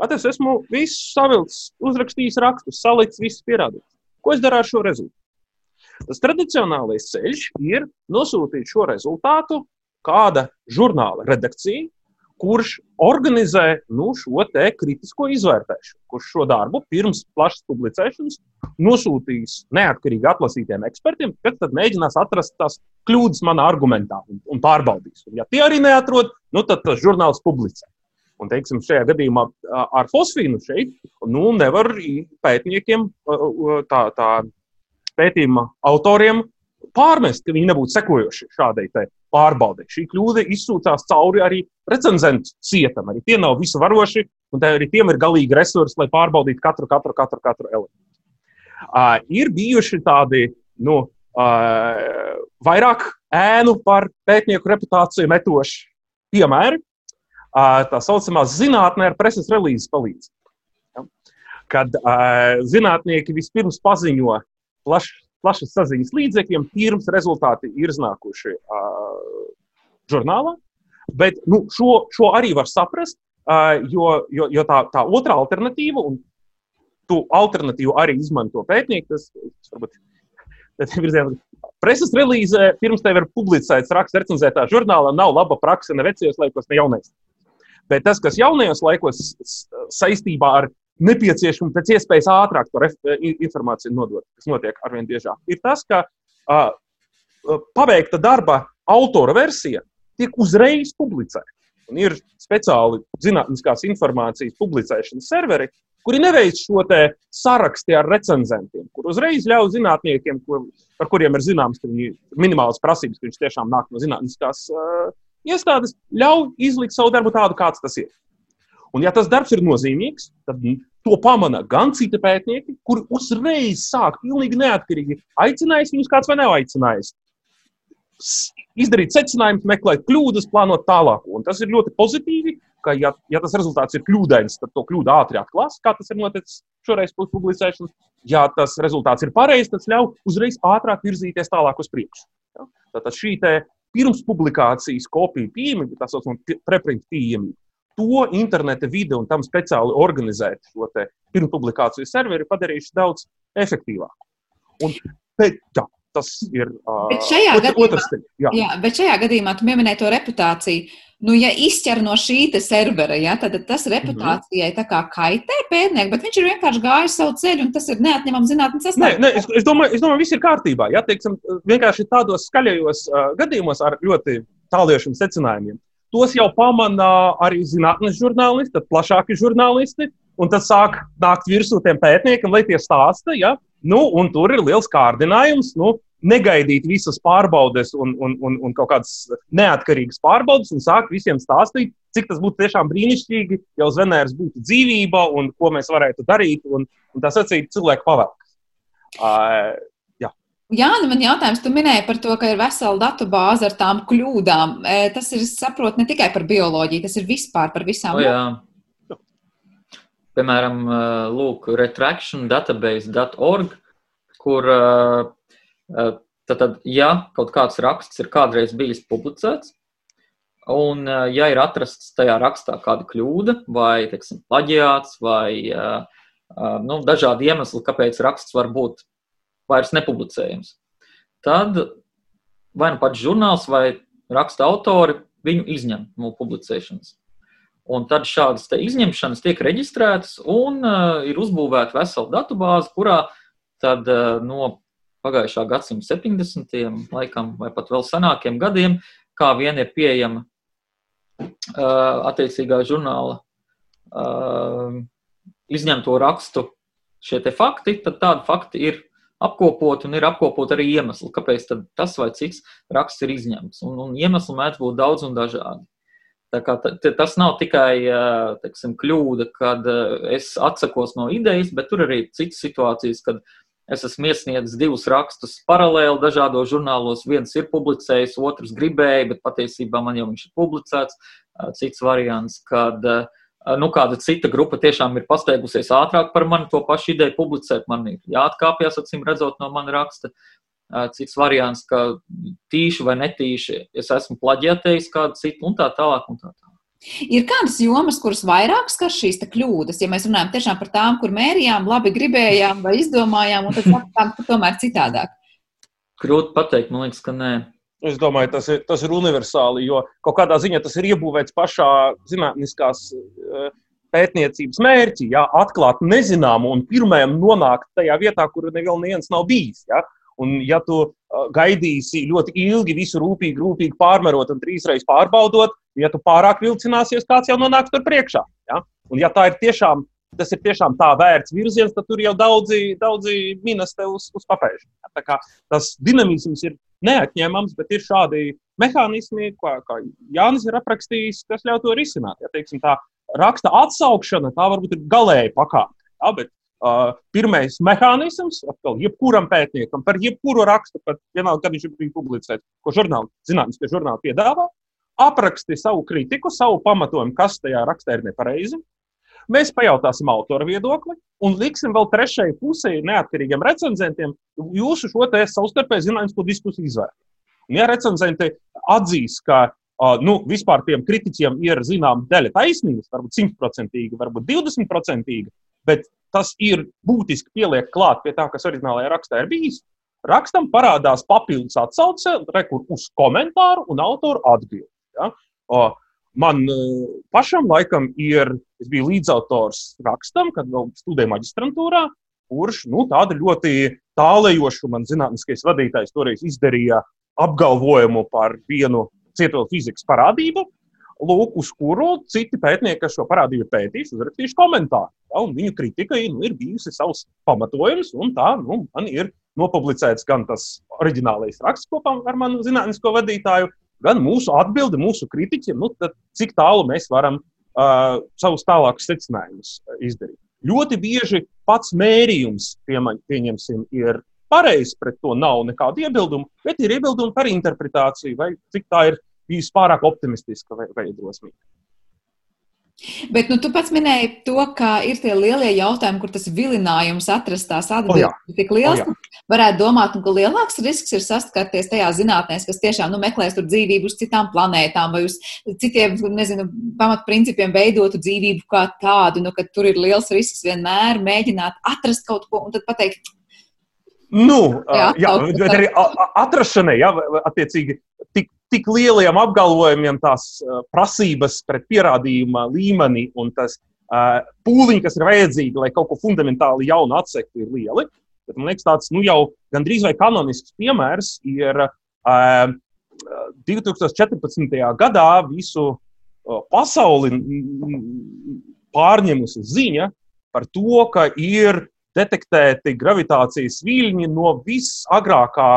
Kad es esmu visu savilcis, uzrakstījis rakstus, salicis visus pierādījumus. Ko es daru ar šo rezultātu? Tas tradicionālais ceļš ir nosūtīt šo rezultātu kāda žurnāla redakcija, kurš organizē nu, šo kritisko izvērtēšanu, kurš šo darbu pirms plašas publicēšanas nosūtīs neatkarīgi atlasītiem ekspertiem, kas tad mēģinās atrast tās kļūdas manā argumentā un, un pārbaudīs. Un, ja tie arī neatrod, nu, tad tas žurnāls publicē. Un, teiksim, šajā gadījumā ar fosfīnu šeit nu, nevar pētniekiem, tā, tā pētījuma autoriem pārmest, ka viņi nebūtu sekojoši šādai pārbaudē. Šī kļūda izsūcās cauri arī recenzentu cietam. Arī tie nav visu varoši, un arī tiem ir galīgi resursi, lai pārbaudītu katru, katru, katru, katru elementu. Uh, ir bijuši tādi nu, uh, vairāk ēnu par pētnieku reputāciju metoši piemēri. Uh, tā saucamā zinātnē ar preses relīzes palīdzību. Ja? Kad uh, zinātnieki vispirms paziņo plašs plašas saziņas līdzekļiem, pirms rezultāti ir iznākuši uh, žurnālā. Bet nu, šo, šo arī var saprast, uh, jo, jo, jo tā, tā otrā alternatīva, un tu alternatīvu arī izmanto pētnieki, tas, tas varbūt virzienā. Preses relīze pirms tev ir publicēts raksts recenzētā žurnālā, nav laba praksa ne vecajos laikos, ne jaunajos. Bet tas, kas jaunajos laikos saistībā ar nepieciešama pēc iespējas ātrāk to informāciju nodot, kas notiek arvien biežāk, ir tas, ka uh, pabeigta darba autora versija tiek uzreiz publicēta. Un ir speciāli zinātniskās informācijas publicēšanas serveri, kuri neveic šo sarakstu ar recenzentiem, kur uzreiz ļauj zinātniekiem, kur, par kuriem ir zināms, ka viņi ir minimālas prasības, ka viņš tiešām nāk no zinātniskās uh, iestādes, ļauj izlikt savu darbu tādu, kāds tas ir. Un, ja tas darbs ir nozīmīgs, tad to pamana gan citi pētnieki, kuri uzreiz sāk pilnīgi neatkarīgi aicinājis viņus kāds vai nav aicinājis. Izdarīt secinājumus, meklēt kļūdas, plānot tālāk. Un tas ir ļoti pozitīvi, ka, ja, ja tas rezultāts ir kļūdains, tad to kļūdu ātri atklās, kā tas ir noticis šoreiz pēc publicēšanas. Ja tas rezultāts ir pareizs, tas ļauj uzreiz ātrāk virzīties tālāk uz priekšu. Ja? Tātad šī pirms publikācijas kopija pieejamība, tā saucamā preprint pieejamība, to interneta vide un tam speciāli organizēt šo pirmpublikāciju serveri padarījuši daudz efektīvāku. Un, bet, jā, tas ir uh, bet šajā ot, gadījumā, otrs ceļš. Jā. jā, bet šajā gadījumā tu pieminēji to reputāciju. Nu, ja izķer no šī servera, ja, tad tas reputācijai mm -hmm. kaitē pētniekam, bet viņš ir vienkārši gājis savu ceļu, un tas ir neatņemams sasniegums. Nē, nē, es, es, domāju, domāju, viss ir kārtībā. Ja, teiksim, vienkārši tādos skaļajos uh, gadījumos ar ļoti tāliešiem secinājumiem tos jau pamana arī zinātnīs žurnālisti, tad plašāki žurnālisti. Un tad sāk nākt virsū tiem pētniekiem, lai tie stāsta. Ja? Nu, tur ir liels kārdinājums. Nu, negaidīt visas pārbaudes un, un, un, un kaut kādas neatkarīgas pārbaudes un sākt visiem stāstīt, cik tas būtu tiešām brīnišķīgi, ja uz Venēras būtu dzīvība un ko mēs varētu darīt. Un, un tas acīm cilvēku pavēlkas. Uh, Jā, nu man jautājums, tu minēji par to, ka ir vesela datu bāze ar tām kļūdām. Tas ir, saprotu, ne tikai par bioloģiju, tas ir vispār par visām. O, jā. Piemēram, lūk, retractiondatabase.org, kur tad, tad, ja kaut kāds raksts ir kādreiz bijis publicēts, un ja ir atrasts tajā rakstā kāda kļūda vai, teiksim, plaģiāts vai nu, dažādi iemesli, kāpēc raksts var būt vairs nepublicējams. Tad vai nu pats žurnāls vai raksta autori viņu izņem no publicēšanas. Un tad šādas izņemšanas tiek reģistrētas un uh, ir uzbūvēta vesela datubāze, kurā tad uh, no pagājušā gadsimta 70. laikam vai pat vēl senākiem gadiem, kā vien ir pieejama uh, attiecīgā žurnāla uh, izņemto rakstu šie fakti, tad tādi fakti ir apkopot un ir apkopot arī iemesli, kāpēc tas vai cits raksts ir izņemts. Un, un iemesli mēdz būt daudz un dažādi. Tas nav tikai teksim, kļūda, kad es atsakos no idejas, bet tur arī citas situācijas, kad es esmu iesniedzis divus rakstus paralēli dažādos žurnālos. Viens ir publicējis, otrs gribēja, bet patiesībā man jau viņš ir publicēts. Cits variants, kad uh, nu, kāda cita grupa tiešām ir pasteigusies ātrāk par mani to pašu ideju publicēt. Man ir jāatkāpjas, acīm redzot, no mana raksta. Cits variants, ka tīši vai netīši es esmu plaģiatējis kādu citu, un tā tālāk. Un tā tālāk. Ir kādas jomas, kuras vairāk skar šīs kļūdas, ja mēs runājam tiešām par tām, kur mērījām, labi gribējām vai izdomājām, un tad sapratām, ka tomēr citādāk? Grūti pateikt, man liekas, ka nē. Es domāju, tas ir, tas ir universāli, jo kaut kādā ziņā tas ir iebūvēts pašā zinātniskās eh, pētniecības mērķī, ja, atklāt nezināmu un pirmajam nonākt tajā vietā, kur vēl neviens nav bijis. Ja. Un, ja tu eh, gaidīsi ļoti ilgi, visu rūpīgi, rūpīgi pārmērot un trīsreiz pārbaudot, ja tu pārāk vilcināsies, kāds jau nonāks tur priekšā. Ja. Un, ja ir tiešām, tas ir tiešām tā vērts virziens, tad tur jau daudzi, daudzi minas te uz, uz papēža. Ja. Tas dinamisms ir neatņemams, bet ir šādi mehānismi, kā, kā Jānis ir aprakstījis, kas ļauj to risināt. Ja, teiksim, tā raksta atsaukšana, tā varbūt ir galēji pakāpe. Ja, bet uh, pirmais mehānisms, atkal, jebkuram pētniekam, par jebkuru rakstu, pat vienalga, kad viņš ir publicēts, ko žurnāli, zinātniskie žurnāli piedāvā, apraksti savu kritiku, savu pamatojumu, kas tajā rakstā ir nepareizi, Mēs pajautāsim autora viedokli un liksim vēl trešajai pusē, neatkarīgiem recenzentiem, jūsu šo savstarpēji zinātnisko diskusiju izvērtēt. Ja recenzenti atzīs, ka uh, nu, vispār tiem kritiķiem ir zināma daļa taisnības, varbūt simtprocentīgi, varbūt divdesmitprocentīgi, bet tas ir būtiski pieliek klāt pie tā, kas oriģinālajā rakstā ir bijis. Rakstam parādās papildus atsauce rekur, uz komentāru un autoru atbildi. Ja? Uh, Man uh, pašam laikam ir, es biju līdzautors rakstam, kad vēl studēju maģistrantūrā, kurš nu, tādu ļoti tālējošu man zinātniskais vadītājs toreiz izdarīja apgalvojumu par vienu cietotu fizikas parādību, lūk, uz kuru citi pētnieki, kas šo parādību pētījuši, uzrakstījuši komentāru. Ja, viņu kritika nu, ir bijusi savs pamatojums, un tā nu, man ir nopublicēts gan tas oriģinālais raksts kopā ar manu zinātnisko vadītāju, gan mūsu atbildi mūsu kritiķiem, nu, cik tālu mēs varam uh, savus tālākus secinājumus izdarīt. Ļoti bieži pats mērījums, pieņemsim, ir pareizs, pret to nav nekādu iebildumu, bet ir iebildumi par interpretāciju, vai cik tā ir bijusi pārāk optimistiska vai, vai drosmīga. Bet nu, tu pats minēji to, ka ir tie lielie jautājumi, kur tas vilinājums atrast tās atbildes ir tik liels. Oh, varētu domāt, nu, ka lielāks risks ir saskarties tajā zinātnē, kas tiešām nu, meklēs tur dzīvību uz citām planētām vai uz citiem nezinu, pamatprincipiem veidotu dzīvību kā tādu, nu, tur ir liels risks vienmēr mēģināt atrast kaut ko un tad pateikt. Nu, jā, jā bet arī atrašanai, jā, attiecīgi, tik tik lieliem apgalvojumiem tās prasības pret pierādījuma līmeni un tas pūliņi, kas ir vajadzīgi, lai kaut ko fundamentāli jaunu atsektu, ir lieli. Bet, man liekas, tāds nu, jau gandrīz vai kanonisks piemērs ir uh, 2014. gadā visu pasauli pārņemusi ziņa par to, ka ir detektēti gravitācijas viļņi no visagrākā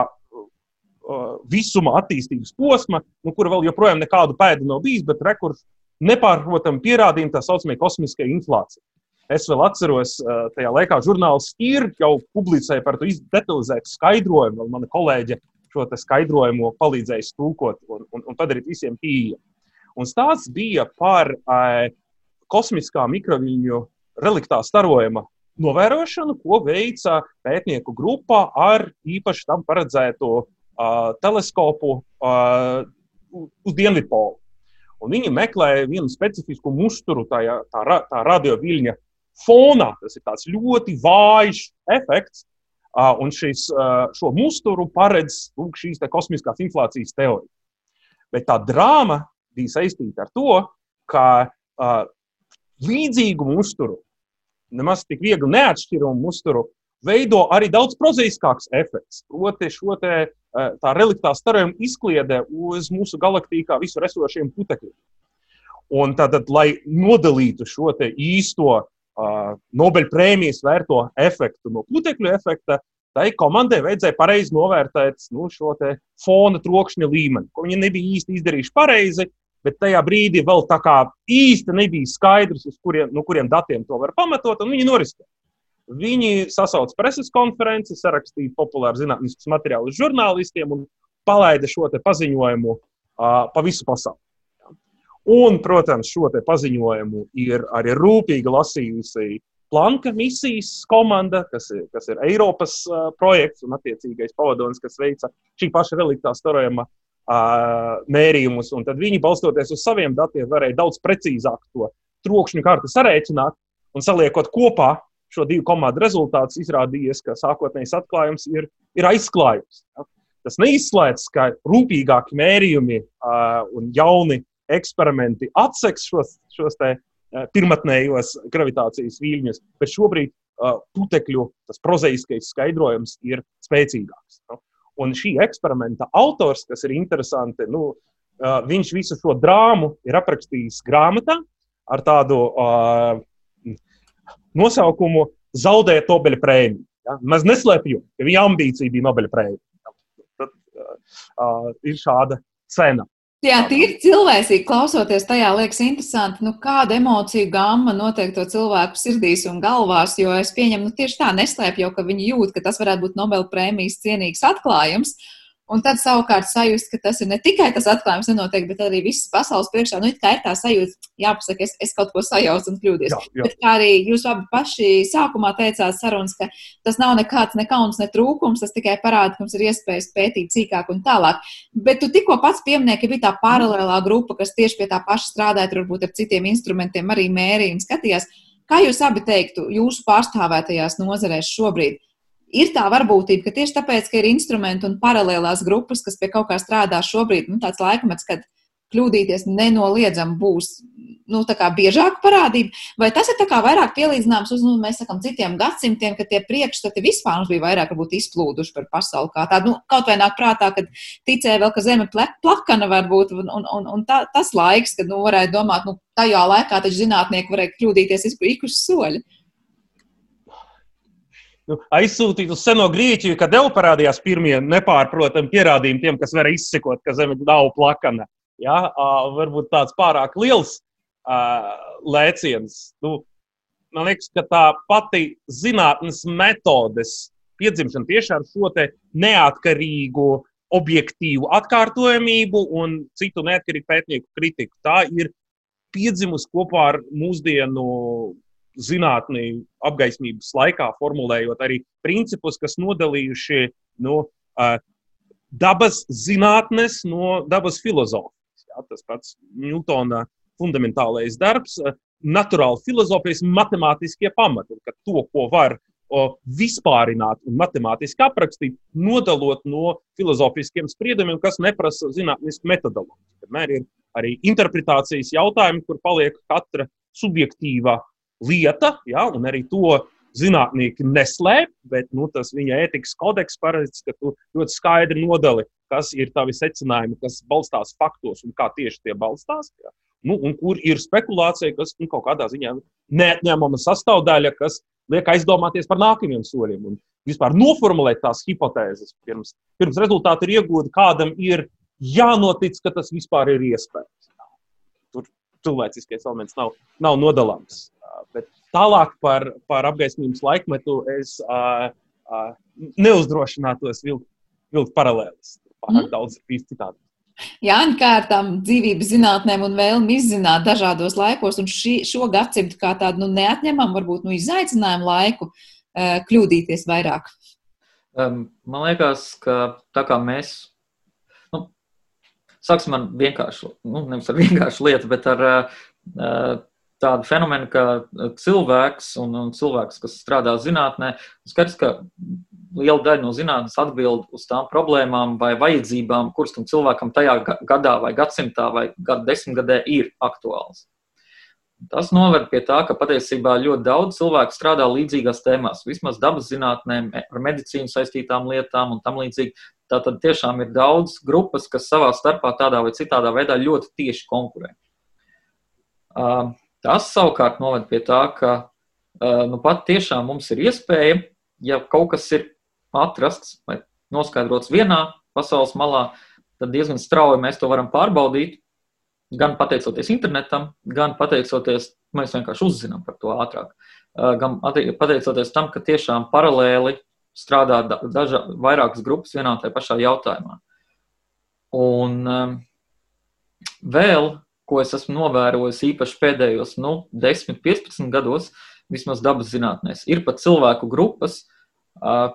visuma attīstības posma, nu, kura vēl joprojām nekādu pēdu nav bijis, bet rekurs nepārprotami pierādījumi tā saucamie kosmiskie inflācija. Es vēl atceros, tajā laikā žurnāls ir jau publicēja par to detalizētu skaidrojumu, un mana kolēģe šo skaidrojumu palīdzēja tulkot un, un, un padarīt visiem pieejamu. Un stāsts bija par uh, kosmiskā mikroviļņu reliktā starojuma novērošanu, ko veica pētnieku grupa ar īpaši tam paredzētu uh, teleskopu uh, uz Dienvidpolu. Un viņi meklēja vienu specifisku musturu tajā, tā, tā radioviļņa fonā. Tas ir tāds ļoti vājš efekts, uh, un šis, uh, šo musturu paredz lūk, šīs kosmiskās inflācijas teorija. Bet tā drāma bija saistīta ar to, ka uh, līdzīgu musturu, nemaz tik viegli neatšķiramu musturu, veido arī daudz prozaiskāks efekts. Proti, šo te, uh, tā reliktā starojuma izkliede uz mūsu galaktīkā visur esošiem putekļiem. Un tātad, lai nodalītu šo īsto uh, Nobelprēmijas vērto efektu no putekļu efekta, tai komandai vajadzēja pareizi novērtēt nu, šo fona trokšņa līmeni, ko viņi nebija īsti izdarījuši pareizi bet tajā brīdī vēl tā kā īsti nebija skaidrs, kuriem, no kuriem datiem to var pamatot, un viņi noriskēja. Viņi sasauca preses konferenci, sarakstīja populāru zinātniskus materiālus žurnālistiem un palaida šo paziņojumu uh, pa visu pasauli. Un, protams, šo paziņojumu ir arī rūpīgi lasījusi Planka misijas komanda, kas ir, kas ir Eiropas uh, projekts un attiecīgais pavadonis, kas veica šī paša reliktā starojuma mērījumus, un tad viņi, balstoties uz saviem datiem, varēja daudz precīzāk to trokšņu karti sarēķināt un saliekot kopā šo divu komandu rezultātus, izrādījies, ka sākotnējais atklājums ir, ir aizklājums. Tas neizslēdz, ka rūpīgāki mērījumi un jauni eksperimenti atseks šos, šos te, pirmotnējos gravitācijas viļņus, bet šobrīd putekļu prozaiskais skaidrojums ir spēcīgāks. Un šī eksperimenta autors, kas ir interesanti, nu, viņš visu šo drāmu ir aprakstījis grāmatā ar tādu uh, nosaukumu Zaudēt Nobeļa prēmiju. Ja? Mēs neslēpjam, ka viņa ambīcija bija Nobeļa prēmija. Tad uh, ir šāda cena. Jā, tīri cilvēcīgi klausoties tajā, liekas interesanti, nu, kāda emociju gama notiek to cilvēku sirdīs un galvās. Jo es pieņemu, nu, tieši tā neslēpju ka viņi jūt, ka tas varētu būt Nobel prēmijas cienīgs atklājums. Un tad savukārt sajust, ka tas ir ne tikai tas atklājums, nenotiek, bet arī visas pasaules priekšā. Nu, tā ir tā sajūta, jāpasaka, es, es kaut ko sajaucu un kļūdījos. Jā, jā. Bet kā arī jūs abi paši sākumā teicāt sarunas, ka tas nav nekāds ne kauns, ne trūkums, tas tikai parāda, ka mums ir iespējas pētīt sīkāk un tālāk. Bet tu tikko pats pieminēji, ka bija tā paralēlā grupa, kas tieši pie tā paša strādāja, varbūt ar citiem instrumentiem arī mērīja un skatījās. Kā jūs abi teiktu, jūsu pārstāvētajās nozarēs šobrīd? Ir tā varbūtība, ka tieši tāpēc, ka ir instrumenti un paralēlās grupas, kas pie kaut kā strādā šobrīd, nu, tāds laikmets, kad kļūdīties nenoliedzami būs nu, biežāka parādība, vai tas ir vairāk pielīdzināms uz, nu, mēs sakām, citiem gadsimtiem, kad tie priekšstati vispār mums bija vairāk varbūt, izplūduši par pasauli kā tādu. Nu, kaut vai nāk prātā, kad ticēja vēl, ka zeme plakana var būt, un, un, un, un tā, tas laiks, kad nu, varēja domāt, nu, tajā laikā taču zinātnieki varēja kļūdīties ik uz soļu nu, aizsūtīt uz seno Grieķiju, kad jau parādījās pirmie nepārprotami pierādījumi tiem, kas var izsekot, ka zeme nav plakana. Ja? Uh, varbūt tāds pārāk liels uh, lēciens. Nu, man liekas, ka tā pati zinātnes metodes piedzimšana tieši ar šo neatkarīgu, objektīvu atkārtojamību un citu neatkarīgu pētnieku kritiku. Tā ir piedzimusi kopā ar mūsdienu zinātnī apgaismības laikā, formulējot arī principus, kas nodalījuši no uh, dabas zinātnes no dabas filozofijas. Jā, tas pats Newtona fundamentālais darbs, uh, naturāla filozofijas matemātiskie pamati, ka to, ko var o, vispārināt un matemātiski aprakstīt, nodalot no filozofiskiem spriedumiem, kas neprasa zinātnisku metodoloģiju. Vienmēr ir arī interpretācijas jautājumi, kur paliek katra subjektīva lieta, ja, un arī to zinātnieki neslēp, bet nu, tas viņa ētikas kodeks paredz, ka tu ļoti skaidri nodali, kas ir tavi secinājumi, kas balstās faktos un kā tieši tie balstās. Ja. nu, un kur ir spekulācija, kas nu, kaut kādā ziņā neatņemama sastāvdaļa, kas liek aizdomāties par nākamajiem soļiem un vispār noformulēt tās hipotēzes pirms, pirms rezultāti ir iegūti, kādam ir jānotic, ka tas vispār ir iespējams. Tur cilvēciskais elements nav, nav nodalāms. Bet tālāk par, par apgaismības laikmetu es uh, uh, neuzdrošinātos vilkt, vilkt paralēlis. Pārāk mm. daudz ir citādi. Jāņa kārtām dzīvības zinātnēm un vēlmi izzināt dažādos laikos, un šī, šo gadsimtu kā tādu nu, neatņemam, varbūt nu, izaicinājumu laiku, uh, kļūdīties vairāk. Um, man liekas, ka tā kā mēs, nu, sāksim ar vienkāršu, nu, nevis ar vienkāršu lietu, bet ar uh, tādu fenomenu, ka cilvēks un, un cilvēks, kas strādā zinātnē, skaidrs, ka liela daļa no zinātnes atbild uz tām problēmām vai vajadzībām, kuras tam cilvēkam tajā gadā, vai gadsimtā, vai gadu desmitgadē ir aktuāls. Tas noved pie tā, ka patiesībā ļoti daudz cilvēku strādā līdzīgās tēmās, vismaz dabas zinātnēm, ar medicīnu saistītām lietām un tam līdzīgi. Tātad tiešām ir daudz grupas, kas savā starpā tādā vai citādā veidā ļoti tieši konkurē. Tas savukārt noved pie tā, ka nu, pat tiešām mums ir iespēja, ja kaut kas ir atrasts vai noskaidrots vienā pasaules malā, tad diezgan strauji mēs to varam pārbaudīt. Gan pateicoties internetam, gan pateicoties, mēs vienkārši uzzinām par to ātrāk. Gan pateicoties tam, ka tiešām paralēli strādā daža, vairākas grupas vienā tajā pašā jautājumā. Un um, vēl, ko es esmu novērojis īpaši pēdējos nu, 10, 15 gados, vismaz dabas zinātnēs, ir pat cilvēku grupas,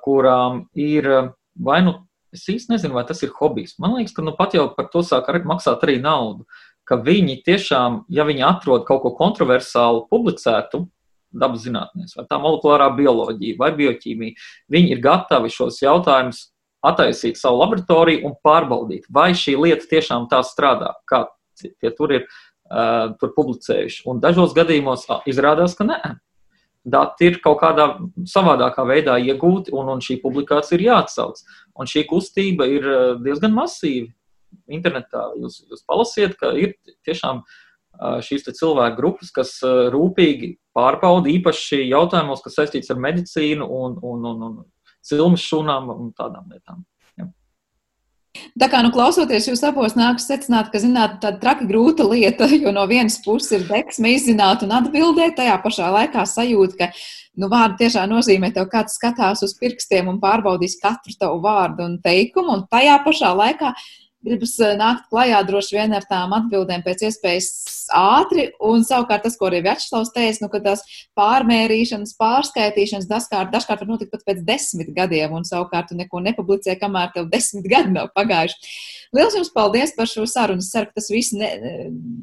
kurām ir vai nu, es īsti nezinu, vai tas ir hobijs. Man liekas, ka nu pat jau par to sāk maksāt arī naudu. Ka viņi tiešām, ja viņi atrod kaut ko kontroversālu, publicētu dabas zinātnēs, vai tā molekulārā bioloģija vai bioķīmija, viņi ir gatavi šos jautājumus attaisīt savu laboratoriju un pārbaudīt, vai šī lieta tiešām tā strādā, kā tie tur ir uh, tur publicējuši. Un dažos gadījumos izrādās, ka nē dati ir kaut kādā savādākā veidā iegūti, un, un šī publikācija ir jāatsauc. Un šī kustība ir eh, diezgan masīva. Internetā jūs, jūs palasiet, ka ir tiešām eh, šīs cilvēku grupas, kas eh, rūpīgi pārbauda īpaši jautājumos, kas saistīts ar medicīnu un, un, un, un cilmes šūnām un tādām lietām. Tā kā, nu, klausoties jūs abos, nākas secināt, ka, zināt, tāda traki grūta lieta, jo no vienas puses ir deksme izzināt un atbildēt, tajā pašā laikā sajūt, ka, nu, vārdi tiešām nozīmē tev kāds skatās uz pirkstiem un pārbaudīs katru tavu vārdu un teikumu, un tajā pašā laikā gribas eh, nākt klajā droši vien ar tām atbildēm pēc iespējas ātri, un savukārt tas, ko arī Večslavs teica, nu, ka tās pārmērīšanas, pārskaitīšanas dažkārt, dažkārt var notikt pat pēc desmit gadiem, un savukārt tu neko nepublicē, kamēr tev desmit gadi nav pagājuši. Liels jums paldies par šo sarunu. Es ceru, ka tas viss ne,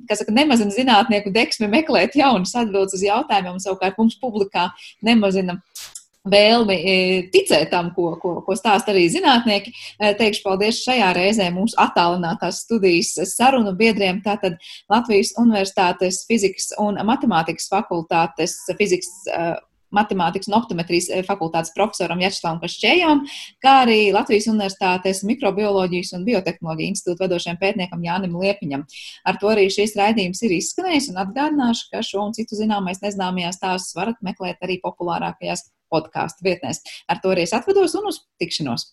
saka, nemazina zinātnieku deksmi meklēt jaunas atbildes uz jautājumiem, un savukārt mums publikā nemazina vēlmi e, ticēt tam, ko, ko, ko stāsta arī zinātnieki. E, teikšu paldies šajā reizē mūsu attālinātās studijas sarunu biedriem. Tātad Latvijas Universitātes fizikas un matemātikas fakultātes fizikas e, matemātikas un optometrijas fakultātes profesoram Jačslavam Kašķējam, kā arī Latvijas Universitātes mikrobioloģijas un biotehnoloģiju institūta vadošajam pētniekam Jānim Liepiņam. Ar to arī šīs raidījums ir izskanējis un atgādināšu, ka šo un citu zināmais nezināmajās stāstus varat meklēt arī populārākajās podkāstu vietnēs. Ar to arī es atvados un uz tikšanos!